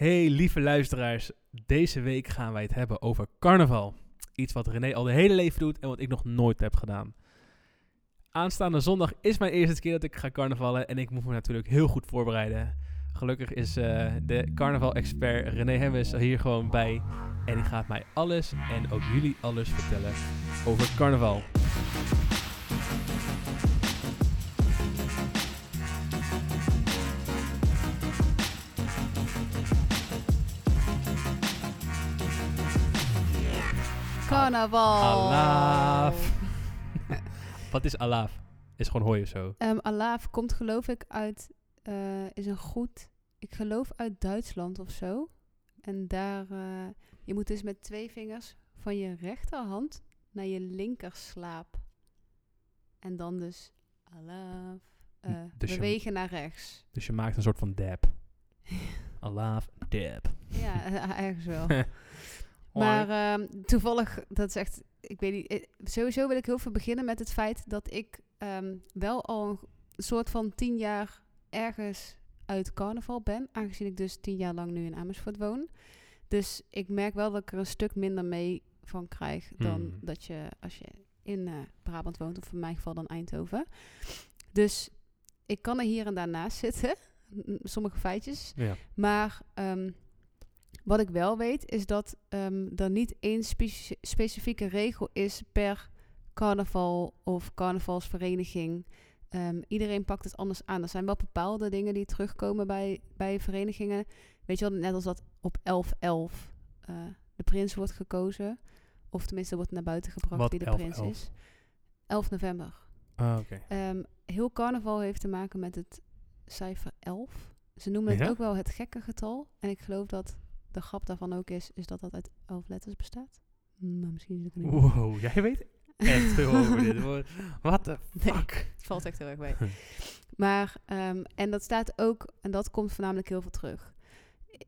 Hey lieve luisteraars, deze week gaan wij het hebben over carnaval. Iets wat René al de hele leven doet en wat ik nog nooit heb gedaan. Aanstaande zondag is mijn eerste keer dat ik ga carnavallen en ik moet me natuurlijk heel goed voorbereiden. Gelukkig is uh, de carnaval-expert René Hemmers hier gewoon bij en die gaat mij alles en ook jullie alles vertellen over carnaval. Carnaval. Alaaf. Wat is alaaf? Is gewoon hooi of zo? Um, alaaf komt geloof ik uit, uh, is een goed, ik geloof uit Duitsland of zo. En daar, uh, je moet dus met twee vingers van je rechterhand naar je linkerslaap. En dan dus alaaf, uh, dus bewegen je, naar rechts. Dus je maakt een soort van dab. alaaf, dab. Ja, ergens wel. Maar um, toevallig, dat is echt, ik weet niet, eh, sowieso wil ik heel veel beginnen met het feit dat ik um, wel al een soort van tien jaar ergens uit carnaval ben, aangezien ik dus tien jaar lang nu in Amersfoort woon. Dus ik merk wel dat ik er een stuk minder mee van krijg dan hmm. dat je als je in uh, Brabant woont, of in mijn geval dan Eindhoven. Dus ik kan er hier en daar naast zitten, sommige feitjes. Ja. Maar um, wat ik wel weet is dat um, er niet één specifieke regel is per carnaval of carnavalsvereniging. Um, iedereen pakt het anders aan. Er zijn wel bepaalde dingen die terugkomen bij, bij verenigingen. Weet je wel, net als dat op 11-11 uh, de prins wordt gekozen. Of tenminste wordt naar buiten gebracht Wat wie de 11, prins 11? is. 11 november. Ah, oké. Okay. Um, heel carnaval heeft te maken met het cijfer 11. Ze noemen het ook wel het gekke getal. En ik geloof dat de grap daarvan ook is, is dat dat uit 11 letters bestaat. Maar misschien is het niet. Wow, jij weet echt veel over dit. Wat de Nee, fuck? het valt echt heel erg mee. Maar, ehm, en dat staat ook, en dat komt voornamelijk heel veel terug.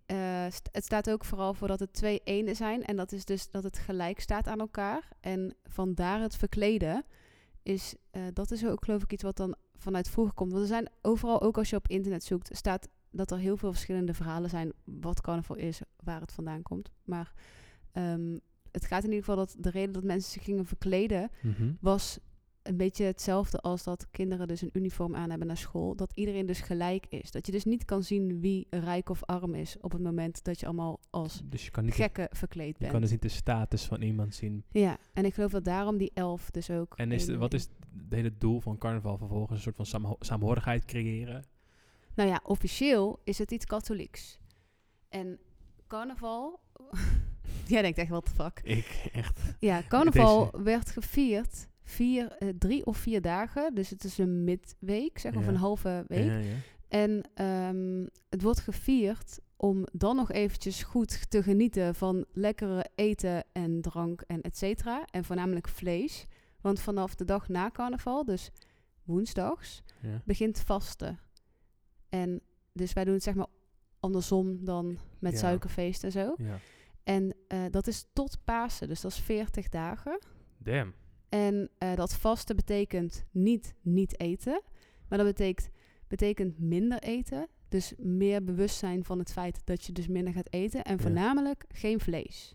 Eh, st- het staat ook vooral voor dat het twee enen zijn. En dat is dus dat het gelijk staat aan elkaar. En vandaar het verkleden is, eh, dat is ook geloof ik iets wat dan vanuit vroeger komt. Want er zijn overal, ook als je op internet zoekt, staat dat er heel veel verschillende verhalen zijn wat carnaval is, waar het vandaan komt. Maar ehm, het gaat in ieder geval dat de reden dat mensen zich gingen verkleden Mhm. was een beetje hetzelfde als dat kinderen dus een uniform aan hebben naar school. Dat iedereen dus gelijk is. Dat je dus niet kan zien wie rijk of arm is op het moment dat je allemaal als Dus je kan, niet de, gekken verkleed je bent. kan dus niet de status van iemand zien. Ja, en ik geloof dat daarom die elf dus ook... En is de, wat is het hele doel van carnaval vervolgens? Een soort van saamho- saamhorigheid creëren? Nou ja, officieel is het iets katholieks. En carnaval... Jij denkt echt, wat de fuck? Ik echt. Ja, carnaval werd gevierd vier, eh, drie of vier dagen. Dus het is een midweek, zeg Ja. of een halve week. Ja, ja. En ehm, het wordt gevierd om dan nog eventjes goed te genieten van lekkere eten en drank en et cetera. En voornamelijk vlees. Want vanaf de dag na carnaval, dus woensdags, begint vasten. En dus wij doen het zeg maar andersom dan met Ja. suikerfeest en zo. ja. En eh, dat is tot Pasen, dus dat is 40 dagen. Damn. En eh, dat vasten betekent niet niet eten, maar dat betekent, betekent minder eten. Dus meer bewustzijn van het feit dat je dus minder gaat eten. En Ja. voornamelijk geen vlees.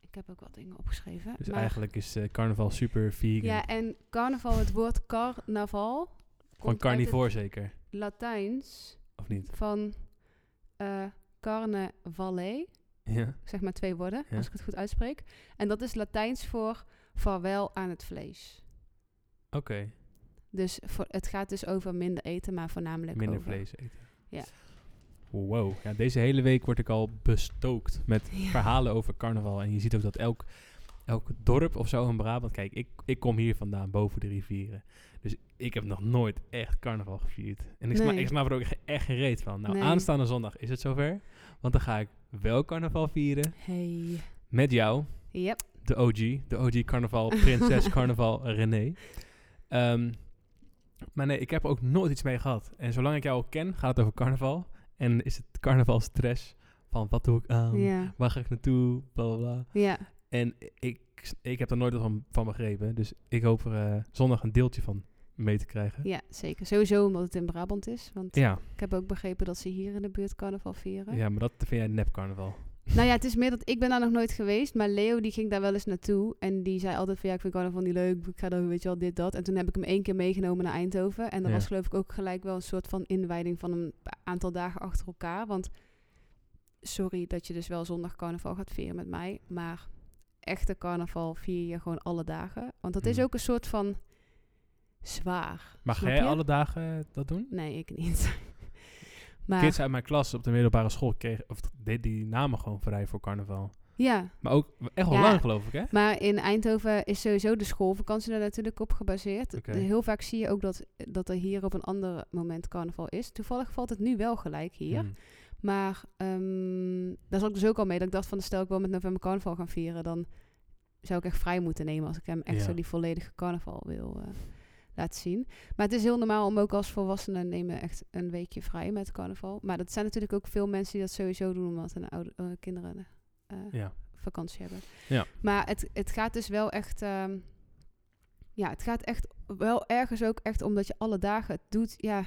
Ik heb ook wat dingen opgeschreven. Dus maar- eigenlijk is eh, carnaval super vegan. Ja, en carnaval, het woord carnaval. Van carnivore zeker? Latijns Of niet? van eh carne valle. Ja. Zeg maar twee woorden, Ja. als ik het goed uitspreek. En dat is Latijns voor vaarwel aan het vlees. Oké. Dus voor, het gaat dus over minder eten, maar voornamelijk Minder over... vlees eten. Ja. Wow. Ja, deze hele week word ik al bestookt met Ja. verhalen over carnaval. En je ziet ook dat elk, elk dorp of zo in Brabant... Kijk, ik, ik kom hier vandaan, boven de rivieren. Dus ik heb nog nooit echt carnaval gevierd. En ik, Nee. ik snap er ook echt geen reet van. Nou, Nee. aanstaande zondag is het zover. Want dan ga ik wel carnaval vieren. Hey. Met jou, Yep. de OG. De OG carnaval, prinses carnaval René. Ehm, maar nee, ik heb er ook nooit iets mee gehad. En zolang ik jou al ken, gaat het over carnaval. En is het carnavalstress van wat doe ik aan? Waar ga ik naartoe? Bla. Ja. En ik, ik heb er nooit wat van, van begrepen. Dus ik hoop er eh, zondag een deeltje van mee te krijgen. Ja, zeker. Sowieso omdat het in Brabant is. Want Ja, ik heb ook begrepen dat ze hier in de buurt carnaval vieren. ja maar dat vind jij nep carnaval. Nou ja, het is meer dat ik ben daar nog nooit geweest. Maar Leo die ging daar wel eens naartoe. En die zei altijd van ja, ik vind carnaval niet leuk. Ik ga dan weet je wel dit, dat. En toen heb ik hem één keer meegenomen naar Eindhoven. En dat Ja. was geloof ik ook gelijk wel een soort van inwijding van een aantal dagen achter elkaar. Want sorry dat je dus wel zondag carnaval gaat vieren met mij. Maar echte carnaval vier je gewoon alle dagen. Want dat is Hmm. ook een soort van zwaar. Snap jij je? alle dagen eh, dat doen? Nee, ik niet. maar Kids uit mijn klas op de middelbare school kregen, of deed die namen gewoon vrij voor carnaval. ja, Maar ook echt wel Ja. lang geloof ik, hè? Maar in Eindhoven is sowieso de schoolvakantie daar natuurlijk op gebaseerd. Heel vaak zie je ook dat, dat er hier op een ander moment carnaval is. Toevallig valt het nu wel gelijk hier. Hmm. Maar ehm, daar zat ik dus ook al mee. Dat ik dacht van, stel ik wil met november carnaval gaan vieren... dan zou ik echt vrij moeten nemen als ik hem echt Ja. zo die volledige carnaval wil eh, laten zien. Maar het is heel normaal om ook als volwassenen nemen echt een weekje vrij met carnaval. Maar dat zijn natuurlijk ook veel mensen die dat sowieso doen... omdat hun oude, eh, kinderen eh, Ja. vakantie hebben. Ja. Maar het, het gaat dus wel echt... ehm, ja, het gaat echt wel ergens ook echt omdat je alle dagen het doet. Ja,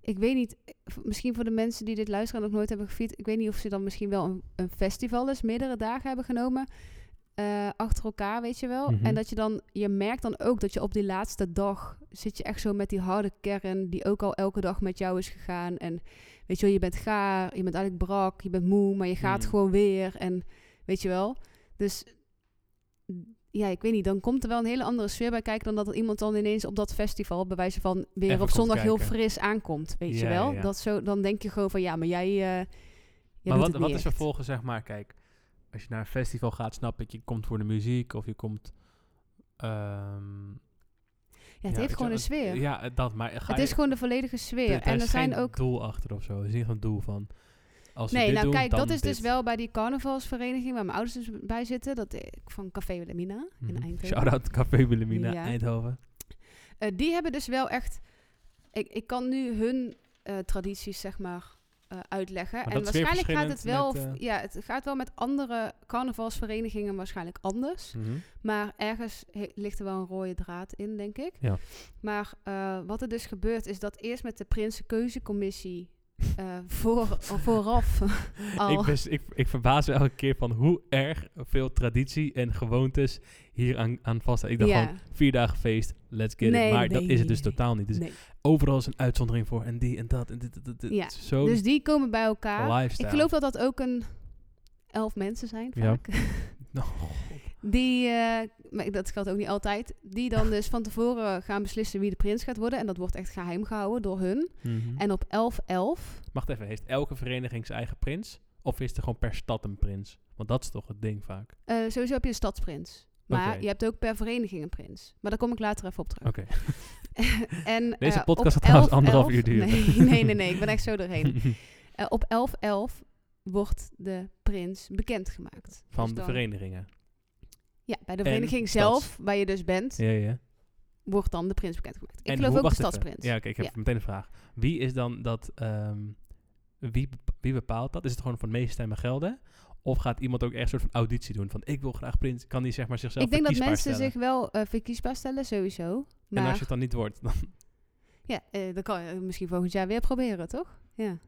ik weet niet. eh, Misschien voor de mensen die dit luisteren en nog nooit hebben gevierd. Ik weet niet of ze dan misschien wel een, een festival is. Meerdere dagen hebben genomen. eh, achter elkaer, weet je wel. Mhm. En dat je dan... Je merkt dan ook dat je op die laatste dag... Zit je echt zo met die harde kern... Die ook al elke dag met jou is gegaan. En weet je wel, je bent gaar. Je bent eigenlijk brak. Je bent moe. Maar je gaat Mhm. gewoon weer. En weet je wel. Dus ja, ik weet niet, dan komt er wel een hele andere sfeer bij kijken dan dat er iemand dan ineens op dat festival, bij wijze van weer Even op zondag heel fris aankomt, weet je wel? ja, ja. Dat zo, dan denk je gewoon van ja, maar jij, jij maar wat, wat is echt. vervolgens, zeg maar, kijk, als je naar een festival gaat, snap ik, je komt voor de muziek of je komt... ehm, Ja, het ja, heeft gewoon een sfeer. Ja, dat, maar ga het je, is gewoon de volledige sfeer. er En er zijn ook doel achter of zo. Er is niet een doel van, als Nee, dit nou doen, kijk, dat is dus wel bij die carnavalsvereniging waar mijn ouders dus bij zitten. Dat ik van Café Wilhelmina in Mhm. Eindhoven. Shout-out Café Wilhelmina, Ja. Eindhoven. Eh, die hebben dus wel echt... Ik, ik kan nu hun eh, tradities, zeg maar, eh, uitleggen. Maar en waarschijnlijk gaat het wel... met, Ja, het gaat wel met andere carnavalsverenigingen waarschijnlijk anders. Mhm. Maar ergens ligt er wel een rode draad in, denk ik. Ja. Maar eh, wat er dus gebeurt, is dat eerst met de Prinsenkeuzecommissie... eh voor, vooraf al... Ik, bes- ik, ik verbaas me elke keer van hoe erg veel traditie en gewoontes hier aan, aan vaststaan. Ik dacht Ja. gewoon, vier dagen feest, let's get Nee, it. Maar dat is het dus nee. totaal niet. Dus overal is een uitzondering voor en die en dat en dit, dit, dit, dit. Ja, Zo'n Dus die komen bij elkaar. lifestyle. Ik geloof dat dat ook een elf mensen zijn Ja. vaak. Die, eh, dat geldt ook niet altijd, die dan dus van tevoren gaan beslissen wie de prins gaat worden. En dat wordt echt geheim gehouden door hun. mhm. En op 11-11, Wacht even, heeft elke vereniging zijn eigen prins? Of is er gewoon per stad een prins? Want dat is toch het ding vaak. eh, sowieso heb je een stadsprins. Maar je hebt ook per vereniging een prins. Maar daar kom ik later even op terug. Oké. en, Deze eh, podcast gaat trouwens 11-11 anderhalf uur duren. Nee, nee, nee, nee, ik ben echt zo doorheen. Op 11-11 wordt de prins bekendgemaakt. Van Dus de verenigingen. Ja, bij de En vereniging stads- zelf, waar je dus bent, Ja, ja. wordt dan de prins bekendgemaakt. Ik En geloof hoe- ook de even. stadsprins. Ja, oké, ik heb Ja. meteen een vraag. Wie is dan dat... ehm, wie, wie bepaalt dat? Is het gewoon van meeste stemmen gelden? Of gaat iemand ook echt een soort van auditie doen? Van, ik wil graag prins. Kan die zeg maar zichzelf ik denk dat mensen stellen? zich wel eh, verkiesbaar stellen, sowieso. Maar En als je het dan niet wordt, dan... ja, eh, dan kan je misschien volgend jaar weer proberen, toch? Ja.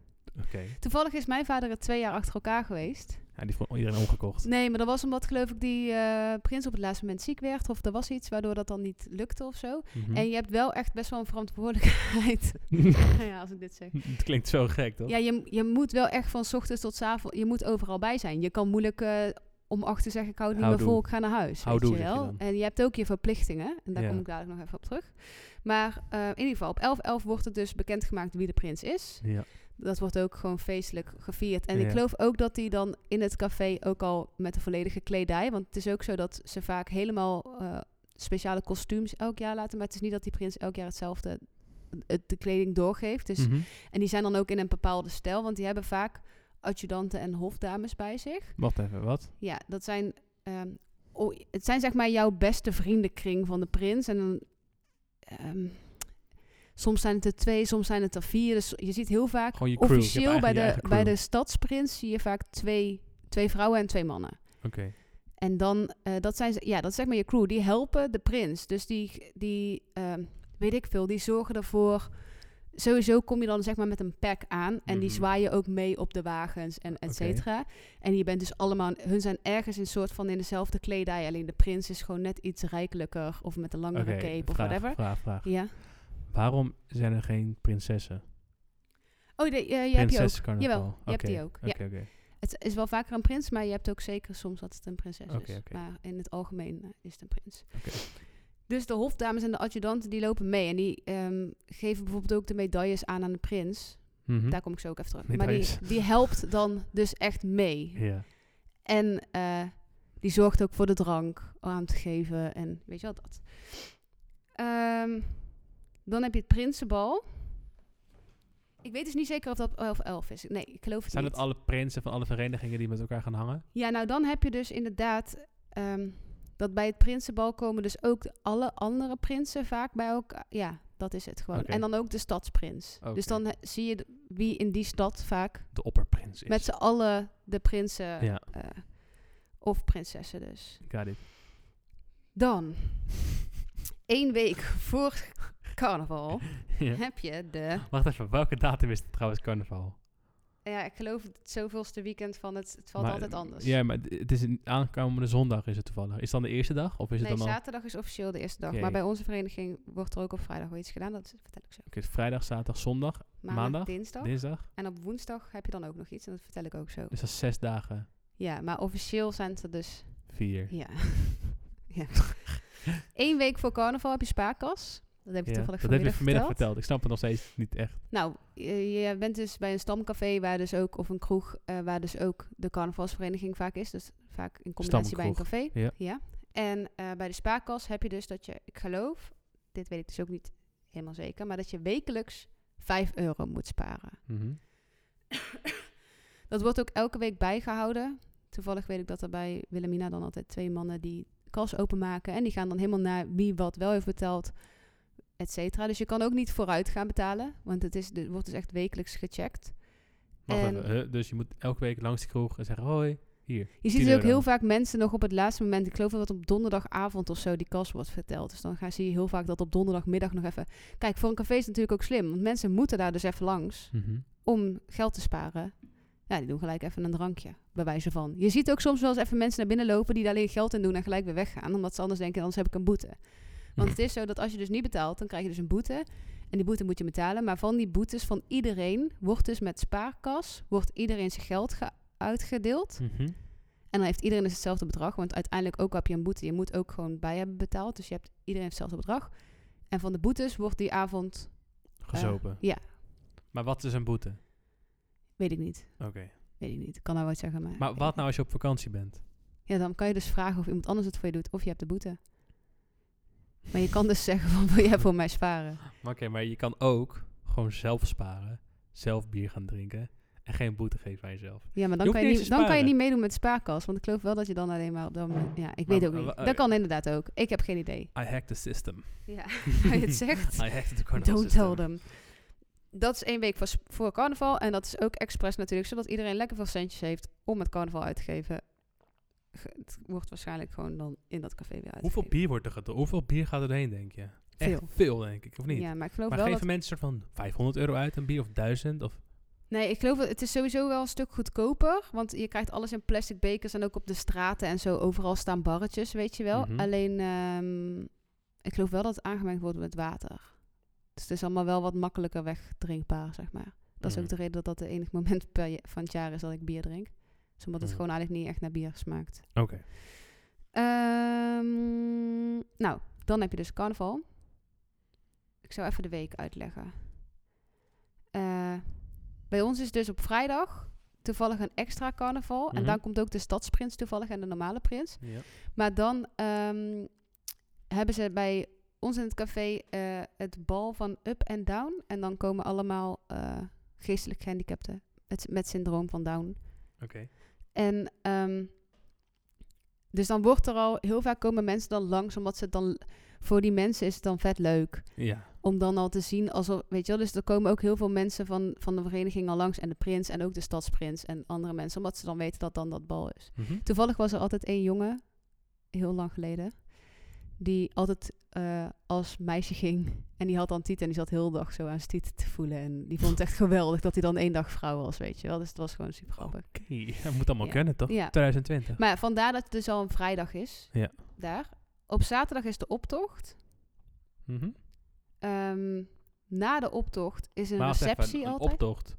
Oké. Toevallig is mijn vader er twee jaar achter elkaar geweest. Ja, die heeft gewoon iedereen omgekocht. Nee, maar dat was omdat geloof ik die eh, prins op het laatste moment ziek werd. Of er was iets waardoor dat dan niet lukte of zo. Mhm. En je hebt wel echt best wel een verantwoordelijkheid. ja, als ik dit zeg. het klinkt zo gek, toch? Ja, je, je moet wel echt van 's ochtends tot 's avonds, je moet overal bij zijn. Je kan moeilijk eh, om acht te zeggen, ik hou het niet meer vol, ik ga naar huis. Houdoe, weet je wel. En je hebt ook je verplichtingen. En daar Ja. kom ik dadelijk nog even op terug. Maar eh, in ieder geval, op 11-11 wordt het dus bekendgemaakt wie de prins is. Ja. Dat wordt ook gewoon feestelijk gevierd. En Ja. ik geloof ook dat die dan in het café ook al met de volledige kledij... Want het is ook zo dat ze vaak helemaal eh, speciale kostuums elk jaar laten. Maar het is niet dat die prins elk jaar hetzelfde het, de kleding doorgeeft. Dus Mhm. en die zijn dan ook in een bepaalde stijl, want die hebben vaak adjudanten en hofdames bij zich. Wacht even, wat? Ja, dat zijn, oh, het zijn zeg maar jouw beste vriendenkring van de prins. En dan, ehm, soms zijn het er twee, soms zijn het er vier. Dus je ziet heel vaak, crew. Officieel bij de, bij de stadsprins zie je vaak twee, twee vrouwen en twee mannen. Oké. En dan, eh, dat zijn ze- ja, dat is zeg maar je crew. Die helpen de prins. Dus die, die ehm, weet ik veel, die zorgen ervoor. Sowieso kom je dan zeg maar met een pack aan en die Mhm. zwaaien ook mee op de wagens en et cetera. En je bent dus allemaal, hun zijn ergens in soort van in dezelfde kledij, alleen de prins is gewoon net iets rijkelijker of met een langere cape of vraag, whatever. Vraag, vraag. Ja. Waarom zijn er geen prinsessen? Oh, de, je hebt die ook. Jawel, je hebt die ook, ja. Het is wel vaker een prins, maar je hebt ook zeker soms dat het een prinses is. Maar in het algemeen eh, is het een prins. Dus de hofdames en de adjudanten die lopen mee. En die ehm, geven bijvoorbeeld ook de medailles aan aan de prins. Mhm. Daar kom ik zo ook even terug. Medailles. Maar die, die helpt dan dus echt mee. Ja. En eh, die zorgt ook voor de drank aan te geven. En weet je wel dat. Ehm, dan heb je het Prinsenbal. Ik weet dus niet zeker of dat 11 11 is. Nee, ik geloof het Zijn niet. het alle prinsen van alle verenigingen die met elkaar gaan hangen? Ja, nou dan heb je dus inderdaad ehm, dat bij het Prinsenbal komen dus ook alle andere prinsen vaak bij elkaar. Ja, dat is het gewoon. En dan ook de stadsprins. Dus dan he- zie je wie in die stad vaak De opperprins is. met z'n allen de prinsen Ja, eh, of prinsessen dus. got it. Dan, één week voor carnaval Ja. heb je de... Wacht even, welke datum is het trouwens carnaval? Ja, ik geloof het zoveelste weekend van het... Het valt Maar- altijd anders. Ja, maar het is een aankomende zondag is het toevallig. Is het dan de eerste dag? Of is het nee, dan al... zaterdag is officieel de eerste dag. Maar bij onze vereniging wordt er ook op vrijdag wel iets gedaan. Dat vertel ik zo. Oké, vrijdag, zaterdag, zondag, Maandag, Maandag, dinsdag. dinsdag. En op woensdag heb je dan ook nog iets. En dat vertel ik ook zo. Dus dat is zes dagen. Ja, maar officieel zijn het er dus... Vier. Ja. ja. Eén week voor carnaval heb je spaarkas. Dat heb ik Ja, toevallig dat heb je vanmiddag verteld. verteld. Ik snap het nog steeds niet echt. Nou, je, je bent dus bij een stamcafé waar dus ook, of een kroeg, eh, waar dus ook de carnavalsvereniging vaak is. Dus vaak in combinatie bij een café. Ja. En eh, bij de spaarkas heb je dus dat je, ik geloof, dit weet ik dus ook niet helemaal zeker, maar dat je wekelijks 5 euro moet sparen. Mhm. Dat wordt ook elke week bijgehouden. Toevallig weet ik dat er bij Wilhelmina dan altijd twee mannen die kas openmaken. En die gaan dan helemaal naar wie wat wel heeft betaald, et cetera. Dus je kan ook niet vooruit gaan betalen. Want het is, het wordt dus echt wekelijks gecheckt. En- even? Dus je moet elke week langs de kroeg en zeggen, hoi, hier. Je 10 ziet dus ook heel vaak mensen nog op het laatste moment. Ik geloof dat op donderdagavond of zo die kas wordt verteld. Dus dan ga, zie je heel vaak dat op donderdagmiddag nog even... Kijk, voor een café is het natuurlijk ook slim. Want mensen moeten daar dus even langs Mhm. om geld te sparen. Ja, die doen gelijk even een drankje, bij wijze van. Je ziet ook soms wel eens even mensen naar binnen lopen... die daar alleen geld in doen en gelijk weer weggaan. Omdat ze anders denken, anders heb ik een boete. Want het is zo dat als je dus niet betaalt, dan krijg je dus een boete. En die boete moet je betalen. Maar van die boetes van iedereen wordt dus met spaarkas... wordt iedereen zijn geld ge- uitgedeeld. Mhm. En dan heeft iedereen dus hetzelfde bedrag. Want uiteindelijk ook heb je een boete. Je moet ook gewoon bij hebben betaald. Dus je hebt iedereen heeft hetzelfde bedrag. En van de boetes wordt die avond... Gezopen. ja. Maar wat is een boete? Weet ik niet. Oké. Weet ik niet. Ik kan nou wat zeggen, maar... Maar wat nou als je op vakantie bent? Ja, dan kan je dus vragen of iemand anders het voor je doet. Of je hebt de boete. Maar je kan dus zeggen van, wil jij voor mij sparen? Oké, maar je kan ook gewoon zelf sparen. Zelf bier gaan drinken. En geen boete geven aan jezelf. Ja, maar dan, kan je, niet dan kan je niet meedoen met spaarkas. Want ik geloof wel dat je dan alleen maar op dat moment... Ja, ik Maar weet ook niet. Dat kan inderdaad ook. Ik heb geen idee. I hacked the system. Ja, je het zegt. I hacked the carnival Don't system. tell them. Dat is één week voor, voor carnaval. En dat is ook expres natuurlijk, zodat iedereen lekker veel centjes heeft om het carnaval uit te geven. Het wordt waarschijnlijk gewoon dan in dat café weer uitgegeven. Hoeveel bier wordt er gedronken? Hoeveel bier gaat er doorheen, denk je? Echt Veel. veel, denk ik, of niet? Ja, maar ik geloof maar wel geven dat... mensen soort van 500 euro uit een bier of 1000? Of... Nee, ik geloof dat het is sowieso wel een stuk goedkoper. Want je krijgt alles in plastic bekers en ook op de straten en zo. Overal staan barretjes, weet je wel. Mhm. Alleen, ehm, ik geloof wel dat het aangemengd wordt met water. Dus het is allemaal wel wat makkelijker wegdrinkbaar, zeg maar. Dat is ook Mhm. de reden dat dat de enige moment per, van het jaar is dat ik bier drink. Dus omdat het Mhm. gewoon eigenlijk niet echt naar bier smaakt. Oké. Ehm, nou, dan heb je dus carnaval. Ik zou even de week uitleggen. Eh, bij ons is dus op vrijdag toevallig een extra carnaval. En Mhm. dan komt ook de stadsprins toevallig en de normale prins. Ja. Maar dan ehm, hebben ze bij ons in het café eh, het bal van up en down. En dan komen allemaal eh, geestelijk gehandicapten met, met syndroom van Down. Oké. En ehm, dus dan wordt er al heel vaak komen mensen dan langs, omdat ze het dan voor die mensen is het dan vet leuk Ja. om dan al te zien alsof weet je wel. Dus er komen ook heel veel mensen van van de vereniging al langs en de prins en ook de stadsprins en andere mensen, omdat ze dan weten dat dan dat bal is. Mhm. Toevallig was er altijd één jongen, heel lang geleden, die altijd eh, als meisje ging En die had dan Tiet en die zat heel de dag zo aan zijn tieten te voelen. En die vond het echt geweldig dat hij dan één dag vrouw was, weet je wel. Dus het was gewoon super grappig. Oké, dat moet allemaal Ja. kunnen, toch? Ja. 2020. Maar vandaar dat het dus al een vrijdag is. Ja. Daar. Op zaterdag is de optocht. Mhm. Ehm, na de optocht is een Maar wacht even, receptie een altijd. optocht.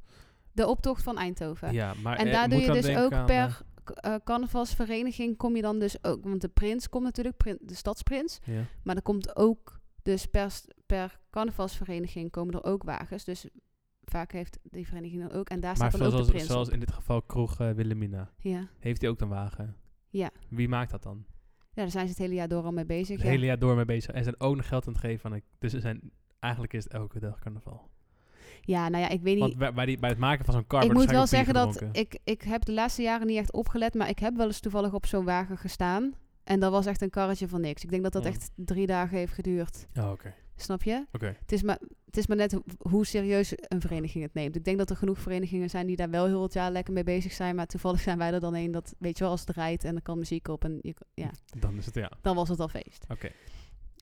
De optocht van Eindhoven. Ja, maar en eh, daar doe je dan dus ook aan, per carnavalsvereniging kom je dan dus ook... Want de prins komt natuurlijk, de stadsprins. ja. Maar er komt ook, dus per, per carnavalsvereniging komen er ook wagens. Dus vaak heeft die vereniging dan ook. En daar Maar staat dan ook zoals, de prins zoals in dit geval Kroeg eh, Wilhelmina. Ja. Heeft hij ook een wagen? Ja. Wie maakt dat dan? ja, daar zijn ze het hele jaar door al mee bezig. Het ja. hele jaar door mee bezig. En zijn ook nog geld aan het geven. Aan de- dus ze zijn, eigenlijk is het elke dag carnaval. ja, nou ja, ik weet niet... Want bij, die, bij het maken van zo'n car ik moet wel zeggen dat ik, ik heb de laatste jaren niet echt opgelet, maar ik heb wel eens toevallig op zo'n wagen gestaan. En dat was echt een karretje van niks. Ik denk dat dat echt drie dagen heeft geduurd. Oh, oké. Snap je? Het is maar, het is maar net ho- hoe serieus een vereniging het neemt. Ik denk dat er genoeg verenigingen zijn die daar wel heel het jaar lekker mee bezig zijn. Maar toevallig zijn wij er dan een dat, weet je wel, als het rijdt en er kan muziek op. En je, ja, Dan is het, ja. dan was het al feest. Oké.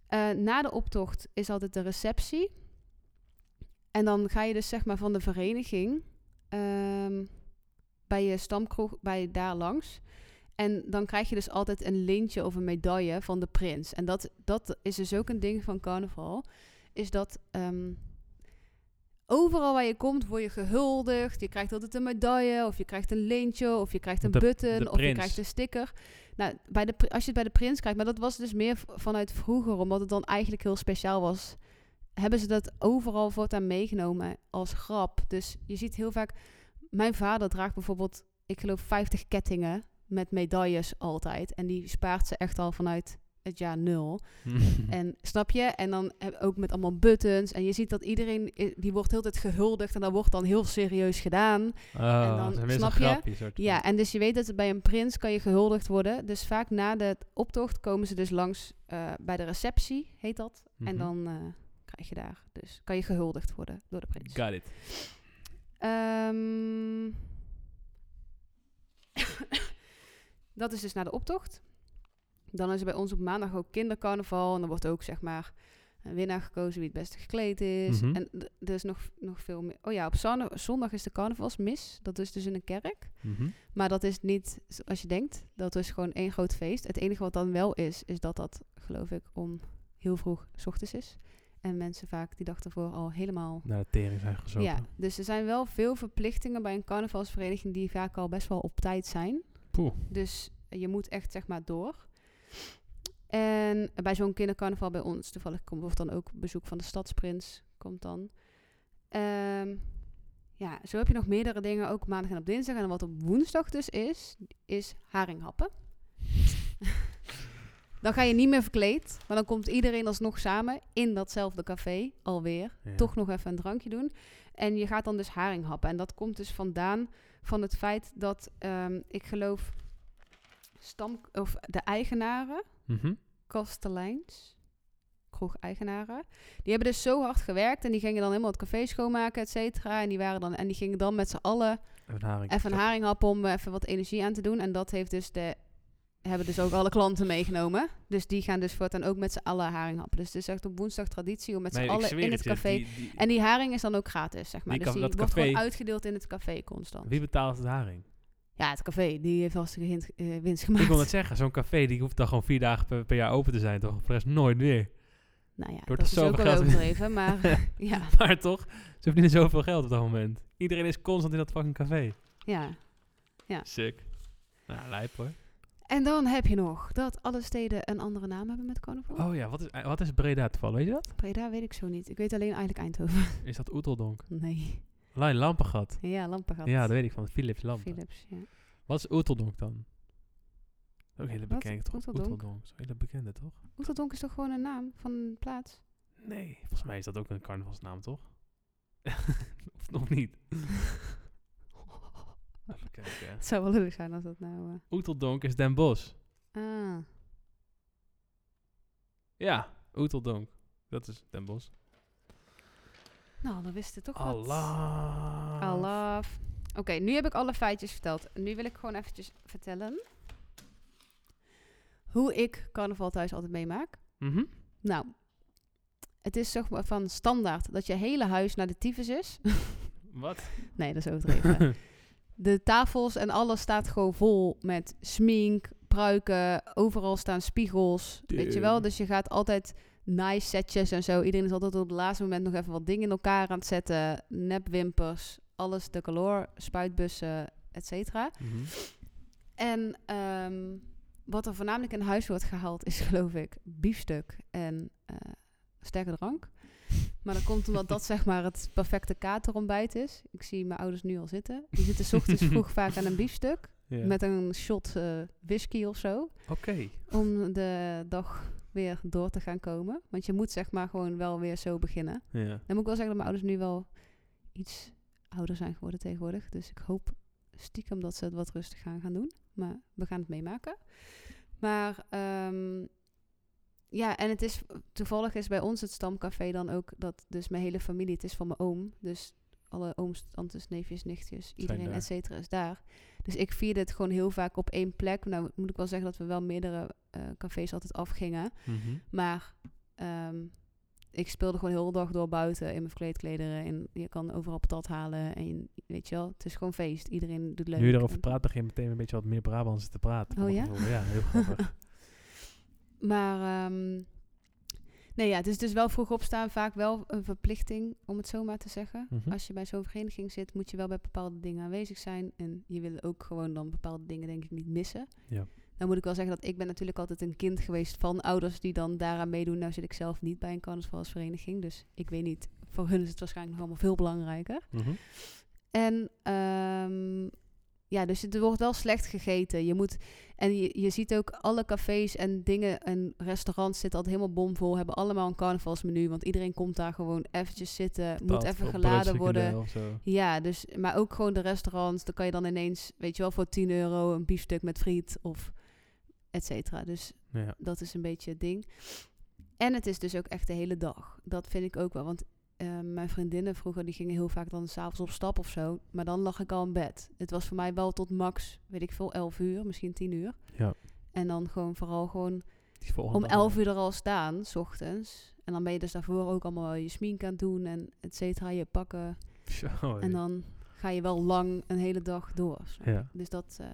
Eh, na de optocht is altijd de receptie. En dan ga je dus zeg maar van de vereniging ehm, bij je stamkroeg, bij daar langs. En dan krijg je dus altijd een lintje of een medaille van de prins. En dat, dat is dus ook een ding van carnaval. Is dat ehm, overal waar je komt, word je gehuldigd. Je krijgt altijd een medaille, of je krijgt een lintje, of je krijgt een De- button, de of je krijgt een sticker. Nou, bij de, als je het bij de prins krijgt, maar dat was dus meer vanuit vroeger, omdat het dan eigenlijk heel speciaal was. Hebben ze dat overal voortaan meegenomen als grap. Dus je ziet heel vaak. Mijn vader draagt bijvoorbeeld, ik geloof, 50 kettingen met medailles altijd. En die spaart ze echt al vanuit het jaar nul. En snap je? En dan ook met allemaal buttons. En je ziet dat iedereen, die wordt heel tijd gehuldigd. En dat wordt dan heel serieus gedaan. Oh, En dan- dat snap je? Ja, en dus je weet dat het bij een prins kan je gehuldigd worden. Dus vaak na de optocht komen ze dus langs eh, bij de receptie, heet dat. En Mhm. dan eh, krijg je daar. Dus kan je gehuldigd worden door de prins. Got it. Ehm, dat is dus na de optocht. Dan is er bij ons op maandag ook kindercarnaval. En dan wordt ook zeg maar een winnaar gekozen wie het beste gekleed is. Mhm. En er is nog, nog veel meer. Oh ja, op zon- zondag is de carnavalsmis. Dat is dus in een kerk. Mhm. Maar dat is niet zoals je denkt. Dat is gewoon één groot feest. Het enige wat dan wel is, is dat dat, geloof ik, om heel vroeg 's ochtends is. En mensen vaak die dag ervoor al helemaal... Naar de tering zijn gezopen. Ja, dus er zijn wel veel verplichtingen bij een carnavalsvereniging die vaak al best wel op tijd zijn. Poeh. Dus je moet echt zeg maar door. En bij zo'n kindercarnaval bij ons, toevallig komt wordt dan ook bezoek van de stadsprins, komt dan. Ehm, ja, zo heb je nog meerdere dingen, ook maandag en op dinsdag. En wat op woensdag dus is, is haringhappen. dan ga je niet meer verkleed, maar dan komt iedereen alsnog samen in datzelfde café, alweer. Ja. Toch nog even een drankje doen. En je gaat dan dus haring happen. En dat komt dus vandaan van het feit dat ehm, ik geloof stam of de eigenaren, Mhm. kasteleins, kroeg-eigenaren, die hebben dus zo hard gewerkt en die gingen dan helemaal het café schoonmaken, et cetera. En die waren dan en die gingen dan met z'n allen Even een haring. even een haring happen om even wat energie aan te doen. En dat heeft dus de hebben dus ook alle klanten meegenomen. Dus die gaan dus voortaan ook met z'n allen haring happen. Dus het is echt op woensdag traditie om met Nee, z'n allen in het café. die- die- En die haring is dan ook gratis, zeg maar. Die dus die wordt café- gewoon uitgedeeld in het café constant. Wie betaalt het haring? Ja, het café, die heeft vast een eh, winst gemaakt. Ik wil net zeggen, zo'n café die hoeft dan gewoon vier dagen per, per jaar open te zijn, toch? Voor de rest nooit meer. Nou ja, dat is ook zoveel wel overdreven, maar ja, Maar toch, ze verdienen zoveel geld op dat moment. Iedereen is constant in dat fucking café. ja. Sick. Nou, lijp hoor. En dan heb je nog dat alle steden een andere naam hebben met carnaval. Oh ja, wat is, wat is Breda toevallig, weet je dat? Breda weet ik zo niet. Ik weet alleen eigenlijk Eindhoven. Is dat Oeteldonk? Nee. Lijn Lampengat. Ja, Lampengat. Ja, dat weet ik van Philips Lampen. Philips, ja. Wat is Oeteldonk dan? Ook hele bekende, toch? Oeteldonk? Oeteldonk. is een hele bekende, toch? Oeteldonk is toch gewoon een naam van een plaats? Nee, volgens mij is dat ook een carnavalsnaam, toch? of nog niet? Even kijken. Het zou wel leuk zijn als dat nou... eh, Oeteldonk is Den Bosch. Ah, Ja, Oeteldonk. Dat is Den Bosch. nou, dan wist het toch wat. Allah. Allah. Oké, nu heb ik alle feitjes verteld. Nu wil ik gewoon eventjes vertellen hoe ik carnaval thuis altijd meemaak. Mhm. Nou, het is zeg maar van standaard dat je hele huis naar de tyfus is. Wat? nee, dat is overdreven. de tafels en alles staat gewoon vol met smink, pruiken. Overal staan spiegels. Weet je wel? Dus je gaat altijd nice setjes en zo. Iedereen is altijd op het laatste moment nog even wat dingen in elkaar aan het zetten. Nepwimpers, alles de color, spuitbussen, et cetera. Mhm. En ehm, wat er voornamelijk in huis wordt gehaald is geloof ik biefstuk en eh, sterke drank. Maar dat komt omdat dat zeg maar het perfecte katerontbijt is. Ik zie mijn ouders nu al zitten. Die zitten 's ochtends vroeg vaak aan een biefstuk. Met een shot eh, whisky of zo. Oké. Om de dag weer door te gaan komen. Want je moet zeg maar gewoon wel weer zo beginnen. Ja. Dan moet ik wel zeggen dat mijn ouders nu wel iets ouder zijn geworden tegenwoordig. Dus ik hoop stiekem dat ze het wat rustig gaan gaan doen. Maar we gaan het meemaken. Maar ehm, ja, en het is toevallig is bij ons het stamcafé dan ook dat dus mijn hele familie, het is van mijn oom. Dus alle ooms, tantes, neefjes, nichtjes, iedereen, et cetera, is daar. Dus ik vierde het gewoon heel vaak op één plek. Nou moet ik wel zeggen dat we wel meerdere eh, cafés altijd afgingen. Mhm. Maar ehm, ik speelde gewoon heel de dag door buiten in mijn verkleedklederen. En je kan overal patat halen. En je- weet je wel, het is gewoon feest. Iedereen doet leuk. Nu je erover praat, begin je meteen een beetje wat meer Brabants te praten. Oh ja? Ja, heel grappig. Maar ehm, nee, ja, het is dus wel vroeg opstaan. Vaak wel een verplichting, om het zo maar te zeggen. Mhm. Als je bij zo'n vereniging zit, moet je wel bij bepaalde dingen aanwezig zijn. En je wil ook gewoon dan bepaalde dingen, denk ik, niet missen. Ja. Dan moet ik wel zeggen dat ik ben natuurlijk altijd een kind geweest van ouders die dan daaraan meedoen. Nou zit ik zelf niet bij een carnavalsvereniging. Dus ik weet niet, voor hun is het waarschijnlijk nog allemaal veel belangrijker. Mhm. En ehm, ja, dus het wordt wel slecht gegeten. Je moet, en je, je ziet ook alle cafés en dingen en restaurants zitten altijd helemaal bomvol. Hebben allemaal een carnavalsmenu. Want iedereen komt daar gewoon eventjes zitten. moet even geladen worden. Ja, dus, maar ook gewoon de restaurants. Dan kan je dan ineens, weet je wel, voor 10 euro een biefstuk met friet of et cetera. Dus Ja. dat is een beetje het ding. En het is dus ook echt de hele dag. Dat vind ik ook wel. Want eh, mijn vriendinnen vroeger, die gingen heel vaak dan s'avonds op stap of zo. Maar dan lag ik al in bed. Het was voor mij wel tot max, weet ik veel, 11 uur, misschien 10 uur. Ja. En dan gewoon vooral gewoon om dag 11 weer. uur er al staan, s ochtends. En dan ben je dus daarvoor ook allemaal je smink aan het doen en et cetera, je pakken. Zo, En dan ga je wel lang een hele dag door. Ja. Dus dat, eh,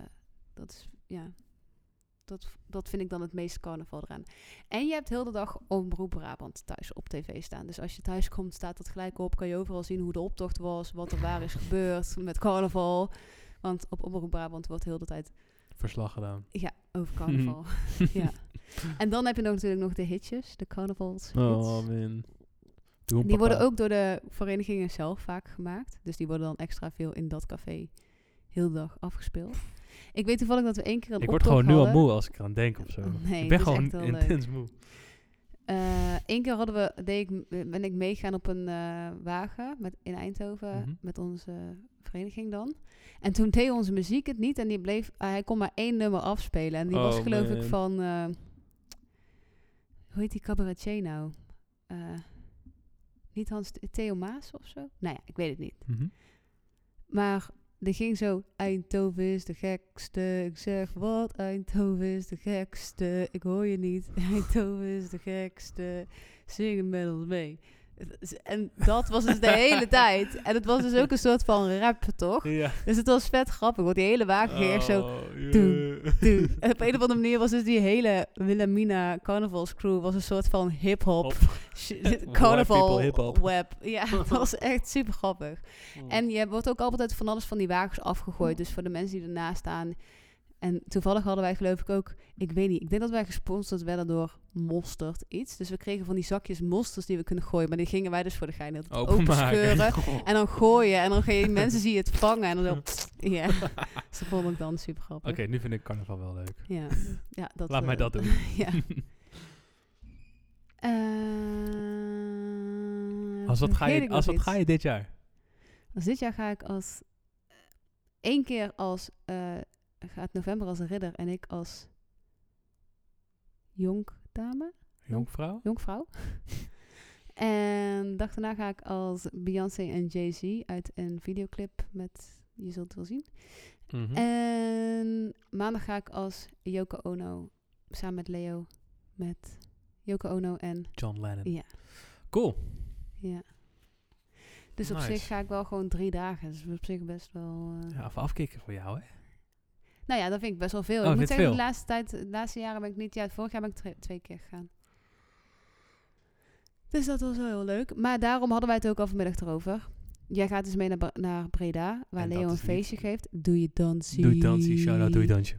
dat is, ja, dat, dat vind ik dan het meeste carnaval eraan. En je hebt heel de dag Omroep Brabant thuis op tv staan. Dus als je thuis komt, staat dat gelijk op. Kan je overal zien hoe de optocht was, wat er waar is gebeurd met carnaval. Want op Omroep Brabant wordt heel de tijd, Verslag gedaan. ja, over carnaval. ja. En dan heb je nog natuurlijk nog de hitjes, de carnavalshits. Oh, man. Doe Die worden ook door de verenigingen zelf vaak gemaakt. Dus die worden dan extra veel in dat café heel de dag afgespeeld. Ik weet toevallig dat we één keer een Ik word gewoon nu al hadden. moe als ik eraan denk of zo. Nee, ik ben het is gewoon echt heel leuk. intens moe. Eén keer hadden we, deed ik, ben ik meegaan op een eh, wagen met, in Eindhoven Mhm. met onze vereniging dan. En toen deed onze muziek het niet en die bleef, ah, hij kon maar één nummer afspelen. En die was Oh, geloof ik man. van, eh, hoe heet die cabaretier nou? Eh, niet Hans, Theo Maas of zo? Nou ja, ik weet het niet. Mhm. Maar die ging zo, Eindhoven is de gekste. Ik zeg, wat? Eindhoven is de gekste. Ik hoor je niet. Eindhoven is de gekste. Zingen met ons mee. En dat was dus de hele tijd. En het was dus ook een soort van rap, toch? Ja. Dus het was vet grappig, want die hele wagen ging echt zo... Oh, doe, yeah. doe. En op een of andere manier was dus die hele Wilhelmina carnavalscrew... was een soort van hip-hop... Hop. Carnaval hip-hop. web. Ja, het was echt super grappig. En je wordt ook altijd van alles van die wagens afgegooid. Dus voor de mensen die ernaast staan. En toevallig hadden wij geloof ik ook, ik weet niet, ik denk dat wij gesponsord werden door Mosterd iets. Dus we kregen van die zakjes mosters die we kunnen gooien. Maar die gingen wij dus voor de gein heel openscheuren. Openmaken. En dan gooien. En dan ga je mensen zie je het vangen. En dan zo, ja. Dus dat vond ik dan super grappig. Oké, nu vind ik carnaval wel leuk. Ja, ja dat, Laat mij eh, dat doen. ja. Eh, als wat, ga je, als wat ga je dit jaar? Dus dit jaar ga ik als één keer als eh gaat november als ridder en ik als jonkdame, Jonkvrouw? jonkvrouw. en de dag daarna ga ik als Beyoncé en Jay-Z uit een videoclip met je zult het wel zien. Mhm. En maandag ga ik als Yoko Ono samen met Leo met Yoko Ono en John Lennon. ja. Cool. Ja. Dus op zich ga ik wel gewoon drie dagen. Dus op zich best wel... eh, Ja, even afkicken voor jou, hè? Nou ja, dat vind ik best wel veel. Oh, ik moet je zeggen, veel? de laatste tijd, de laatste jaren ben ik niet... Ja, vorig jaar ben ik twee keer gegaan. Dus dat was wel heel leuk. Maar daarom hadden wij het ook al vanmiddag erover. Jij gaat dus mee naar, naar Breda, waar En Leo een niet- feestje geeft. Doe je dansje. Doei dansje, shout-out, doei dansje.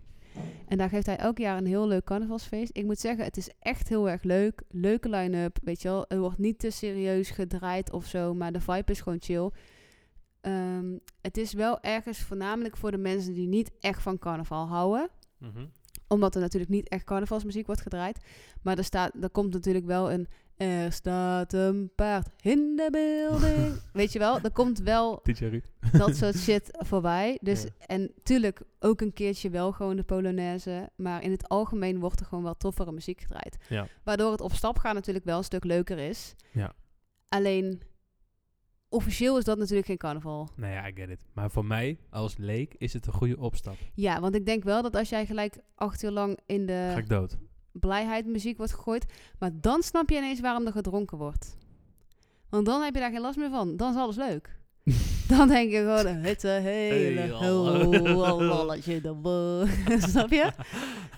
En daar geeft hij elk jaar een heel leuk carnavalsfeest. Ik moet zeggen, het is echt heel erg leuk. Leuke line-up, weet je wel. Het wordt niet te serieus gedraaid of zo, maar de vibe is gewoon chill. Ehm, het is wel ergens voornamelijk voor de mensen die niet echt van carnaval houden. Mhm. Omdat er natuurlijk niet echt carnavalsmuziek wordt gedraaid. Maar er, staat, er komt natuurlijk wel een... Er staat een paard in de building. Weet je wel, er komt wel dat soort shit voorbij. Dus, Ja. En tuurlijk ook een keertje wel gewoon de Polonaise. Maar in het algemeen wordt er gewoon wel toffere muziek gedraaid. Ja. Waardoor het op stap gaan natuurlijk wel een stuk leuker is. Ja. Alleen, officieel is dat natuurlijk geen carnaval. Nou ja, I get it. Maar voor mij, als leek, is het een goede opstap. Ja, want ik denk wel dat als jij gelijk acht uur lang in de Ga ik dood. blijheid muziek wordt gegooid. Maar dan snap je ineens waarom er gedronken wordt. Want dan heb je daar geen last meer van. Dan is alles leuk. Dan denk je gewoon, het is een hele Hey, boel. Snap je?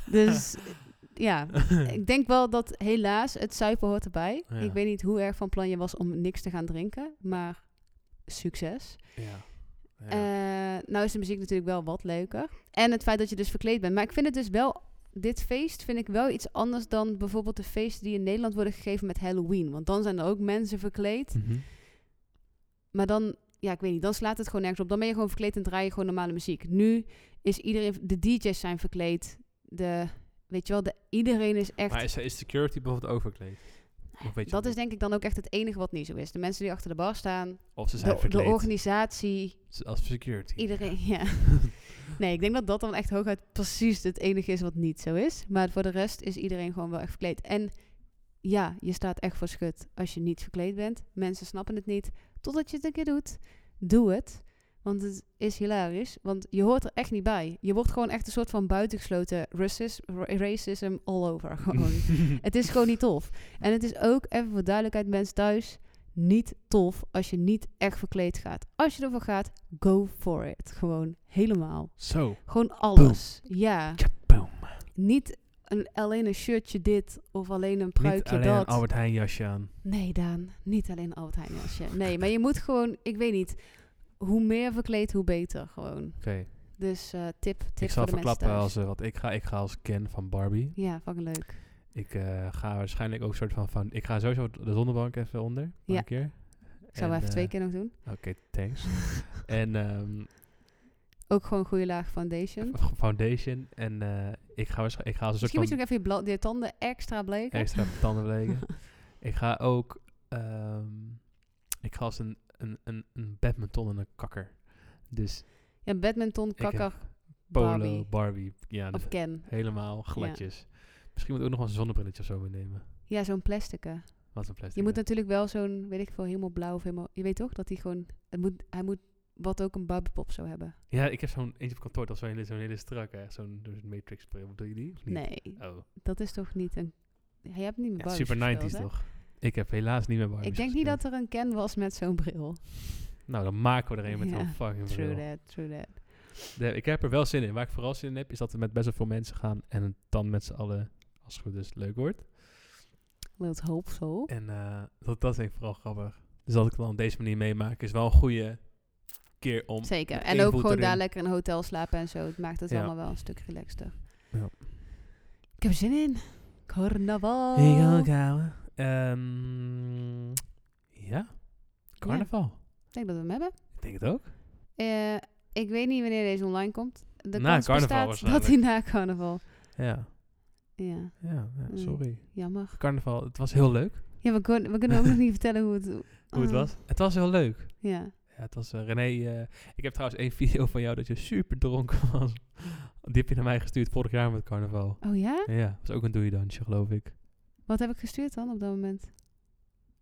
Dus ja, ik denk wel dat helaas het zuipen hoort erbij. Ja. Ik weet niet hoe erg van plan je was om niks te gaan drinken, maar succes. Ja. ja. Eh, nou is de muziek natuurlijk wel wat leuker. En het feit dat je dus verkleed bent. Maar ik vind het dus wel... Dit feest vind ik wel iets anders dan bijvoorbeeld de feesten die in Nederland worden gegeven met Halloween. Want dan zijn er ook mensen verkleed. Mhm. Maar dan, ja, ik weet niet, dan slaat het gewoon nergens op. Dan ben je gewoon verkleed en draai je gewoon normale muziek. Nu is iedereen, de DJ's zijn verkleed. De, weet je wel, de, iedereen is echt... Maar is, is security bijvoorbeeld overkleed? Of weet je dat is denk ik dan ook echt het enige wat niet zo is. De mensen die achter de bar staan, Of ze zijn de, de organisatie, als security. iedereen, ja. Nee, ik denk dat dat dan echt hooguit precies het enige is wat niet zo is. Maar voor de rest is iedereen gewoon wel echt verkleed. En ja, je staat echt voor schut als je niet verkleed bent. Mensen snappen het niet. Totdat je het een keer doet, doe het. Want het is hilarisch. Want je hoort er echt niet bij. Je wordt gewoon echt een soort van buitengesloten racis- ra- racism all over. Gewoon. het is gewoon niet tof. En het is ook, even voor duidelijkheid mensen thuis, niet tof als je niet echt verkleed gaat. Als je ervoor gaat, go for it. Gewoon helemaal. Zo. Gewoon alles. Ja. Boom. Niet een, alleen een shirtje dit of alleen een Niet pruikje alleen een dat. Albert Heijn jasje aan. Nee, Daan. Niet alleen een Albert Heijn jasje. Nee, maar je moet gewoon, ik weet niet, hoe meer verkleed, hoe beter gewoon. Oké. Dus eh, tip, tip Ik zal voor de mensen verklappen als, eh, wat ik ga. Ik ga als Ken van Barbie. Ja, fucking leuk. Ik eh, ga waarschijnlijk ook soort van, van... Ik ga sowieso de zonnebank even onder. Ja. Een keer. Ik zou En, even twee keer nog doen. Oké, thanks. en ehm, Ook gewoon een goede laag foundation. foundation. En ik ga waarschijnlijk... Ik ga als een Misschien moet je nog even je, bla- je tanden extra bleken. extra tanden bleken. ik ga ook... ehm, ik ga als een, een, een, een badminton en een kakker. Dus Ja, badminton, kakker polo, Barbie. Barbie. ja, of Ken. helemaal gladjes. Misschien moet ik ook nog wel een zonnebrilletje of zo meenemen. Ja, zo'n plastic. Wat een plastic. Je moet natuurlijk wel zo'n, weet ik veel, helemaal blauw of helemaal... Je weet toch dat hij gewoon... Het moet, hij moet wat ook een Barbiepop zou hebben. Ja, ik heb zo'n eentje op kantoor. Dat is zo'n hele, zo'n hele strakke. Zo'n zo'n Matrix bril. Bedoel je die? Of niet? Nee, Oh. dat is toch niet een... Je hebt niet meer Ja, super gespeeld, 90s hè? toch? Ik heb helaas niet meer Barbies Ik denk niet gespeeld. dat er een Ken was met zo'n bril. Nou, dan maken we er een met Ja, zo'n fucking True bril. that, true that. De- ik heb er wel zin in. Waar ik vooral zin in heb, is dat we met best wel veel mensen gaan. En het dan met z'n allen, als het goed is, leuk wordt. Let's hope so. En eh, dat, dat vind ik vooral grappig. Dus dat ik het dan op deze manier meemaak, is wel een goede keer om... Zeker. En ook gewoon erin. daar lekker in een hotel slapen en zo. Het maakt het Ja. allemaal wel een stuk relaxter. Ja. Ik heb er zin in. Carnaval. Ik ook, ouwe. Ehm, ja, carnaval. Ik denk dat we hem hebben. Ik denk het ook. Eh, ik weet niet wanneer deze online komt. De Na kans carnaval bestaat dat hij na carnaval... Ja, Ja, ja, ja Nee. sorry. jammer. Carnaval, het was heel leuk. Ja, we, kun- we kunnen ook nog niet vertellen hoe het... Hoe het Ah, was. Het was heel leuk. Ja. Ja, het was eh, René. eh, ik heb trouwens één video van jou dat je super dronken was. Die heb je naar mij gestuurd vorig jaar met carnaval. Oh ja? Ja, dat was ook een doeiedansje, geloof ik. Wat heb ik gestuurd dan op dat moment?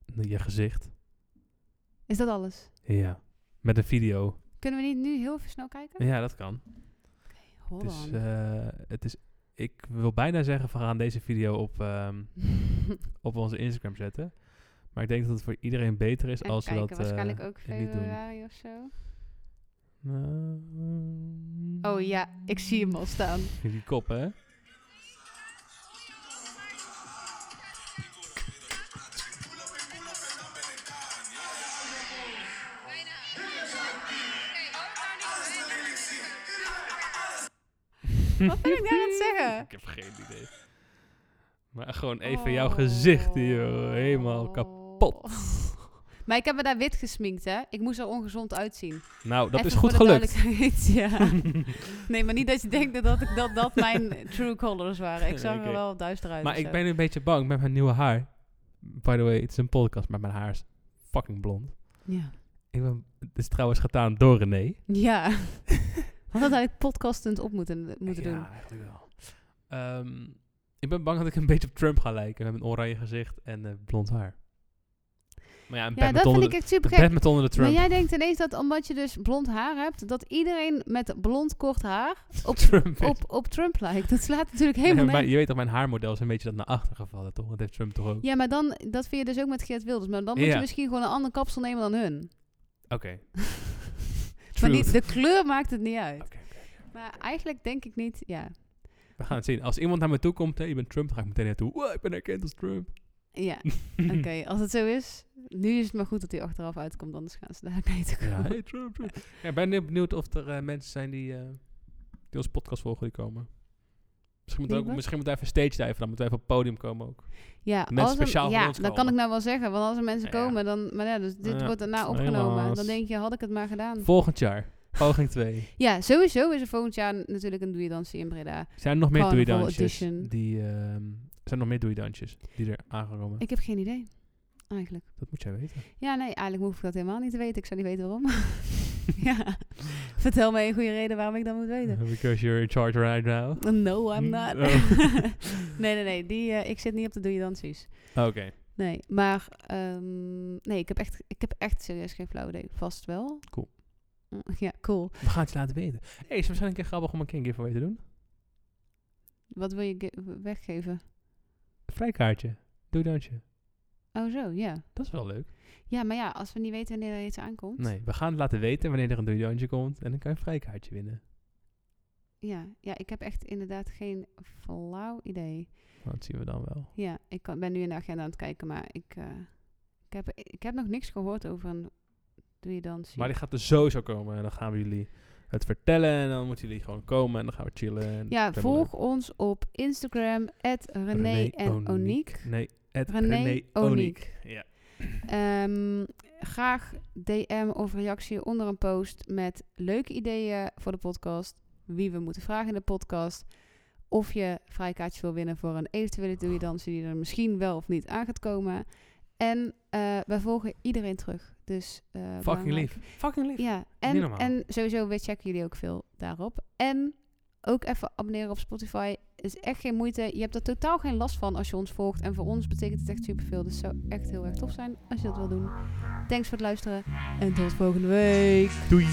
Je gezicht. Is dat alles? Ja. Met een video. Kunnen we niet nu heel even snel kijken? Ja, dat kan. Hold Het is, on. eh, het is, ik wil bijna zeggen, we gaan deze video op, ehm, op onze Instagram zetten. Maar ik denk dat het voor iedereen beter is als we dat eh, waarschijnlijk ook niet doen. februari of zo. Nou, Oh ja, ik zie hem al staan. Die kop, hè? Wat ben ik daar aan het zeggen? Ik heb geen idee. Maar gewoon even jouw gezicht hier, helemaal kapot. Oh. Maar ik heb me daar wit gesminkt, hè. Ik moest er ongezond uitzien. Nou, dat Even is goed gelukt. ja. Nee, maar niet dat je denkt dat ik, dat, dat mijn true colors waren. Ik zag er wel duister uit. Maar ik zo. ben nu een beetje bang met mijn nieuwe haar. By the way, het is een podcast, maar mijn haar is fucking blond. Ja. Ik ben, het is trouwens gedaan door René. Ja. We hadden eigenlijk podcastend op moeten, moeten ja, doen. eigenlijk wel. Ehm, ik ben bang dat ik een beetje op Trump ga lijken. Met een oranje gezicht en eh, blond haar. Maar ja, een Ja, dat vind ik echt super gek. onder de Maar Trump. jij denkt ineens dat omdat je dus blond haar hebt, dat iedereen met blond kort haar op, Trump op, op Trump lijkt. Dat slaat natuurlijk helemaal maar nergens. je weet dat mijn haarmodel is een beetje dat naar achter gevallen, toch? Dat heeft Trump toch ook? Ja, maar dan, dat vind je dus ook met Geert Wilders. Maar dan moet Ja. je misschien gewoon een ander kapsel nemen dan hun. Oké. Maar de kleur maakt het niet uit. Maar eigenlijk denk ik niet, ja. We gaan het zien. Als iemand naar me toe komt, hè, je bent Trump, dan ga ik meteen naartoe. Wow, ik ben herkend als Trump. Ja, oké. Als het zo is, nu is het maar goed dat hij achteraf uitkomt, anders gaan ze daar niet te Ja, komen. hey Trump, Trump. Ja, ik ben benieuwd of er eh, mensen zijn die, die onze podcast volgen, die komen. Misschien moet, Die ook, misschien moet hij even stage diven, dan moeten we even op het podium komen ook. Ja, Mensen als er- speciaal voor ja ons dat kan ik nou wel zeggen. Want als er mensen Ja. komen, dan... Maar ja, dus dit Ja, wordt daarna opgenomen. Dan denk je, had ik het maar gedaan. Volgend jaar, poging 2. Ja, sowieso is er volgend jaar natuurlijk een doei-dansje in Breda. Zijn er nog meer doeidansjes die... ehm, zijn er nog meer doeidansjes die er aangekomen? Ik heb geen idee, eigenlijk. Dat moet jij weten. Ja, nee, eigenlijk hoef ik dat helemaal niet te weten. Ik zou niet weten waarom. ja, vertel me een goede reden waarom ik dat moet weten. Because you're in charge right now. No, I'm not. Oh. nee, nee, nee. Die, eh, ik zit niet op de doei-dansies. Oké. Nee, maar ehm, nee, ik heb, echt, ik heb echt serieus geen flauw idee. Vast wel. Cool. Mm, Ja, cool. We gaan het je laten weten. hey, is het waarschijnlijk een keer grappig om een een giveaway te doen? Wat wil je ge- weggeven? Een vrijkaartje. Doeidansje. Oh, zo, ja. Dat is wel leuk. Ja, maar ja, als we niet weten wanneer er iets aankomt. Nee, we gaan het laten weten wanneer er een doeidansje komt. En dan kan je een vrijkaartje winnen. Ja, ja, ik heb echt inderdaad geen flauw idee. Dat zien we dan wel. Ja, ik kan, ben nu in de agenda aan het kijken, maar ik, eh, ik, heb, ik heb nog niks gehoord over een doe je dan Maar die gaat er sowieso komen. En dan gaan we jullie het vertellen. En dan moeten jullie gewoon komen. En dan gaan we chillen. En Ja, volg ons op Instagram, René, René en Oniek. Nee, René René, Oniek. Oniek. Ja. Ehm, graag DM of reactie onder een post met leuke ideeën voor de podcast. Wie we moeten vragen in de podcast. Of je vrijkaartjes wil winnen voor een eventuele doei-dansen die er misschien wel of niet aan gaat komen. En eh wij volgen iedereen terug. Dus, eh, Fucking belangrijk. lief. Fucking lief. Ja, en, en sowieso we checken jullie ook veel daarop. En ook even abonneren op Spotify. Is echt geen moeite. Je hebt er totaal geen last van als je ons volgt. En voor ons betekent het echt superveel. Dus het zou echt heel erg tof zijn als je dat wil doen. Thanks voor het luisteren. En tot volgende week. Doei.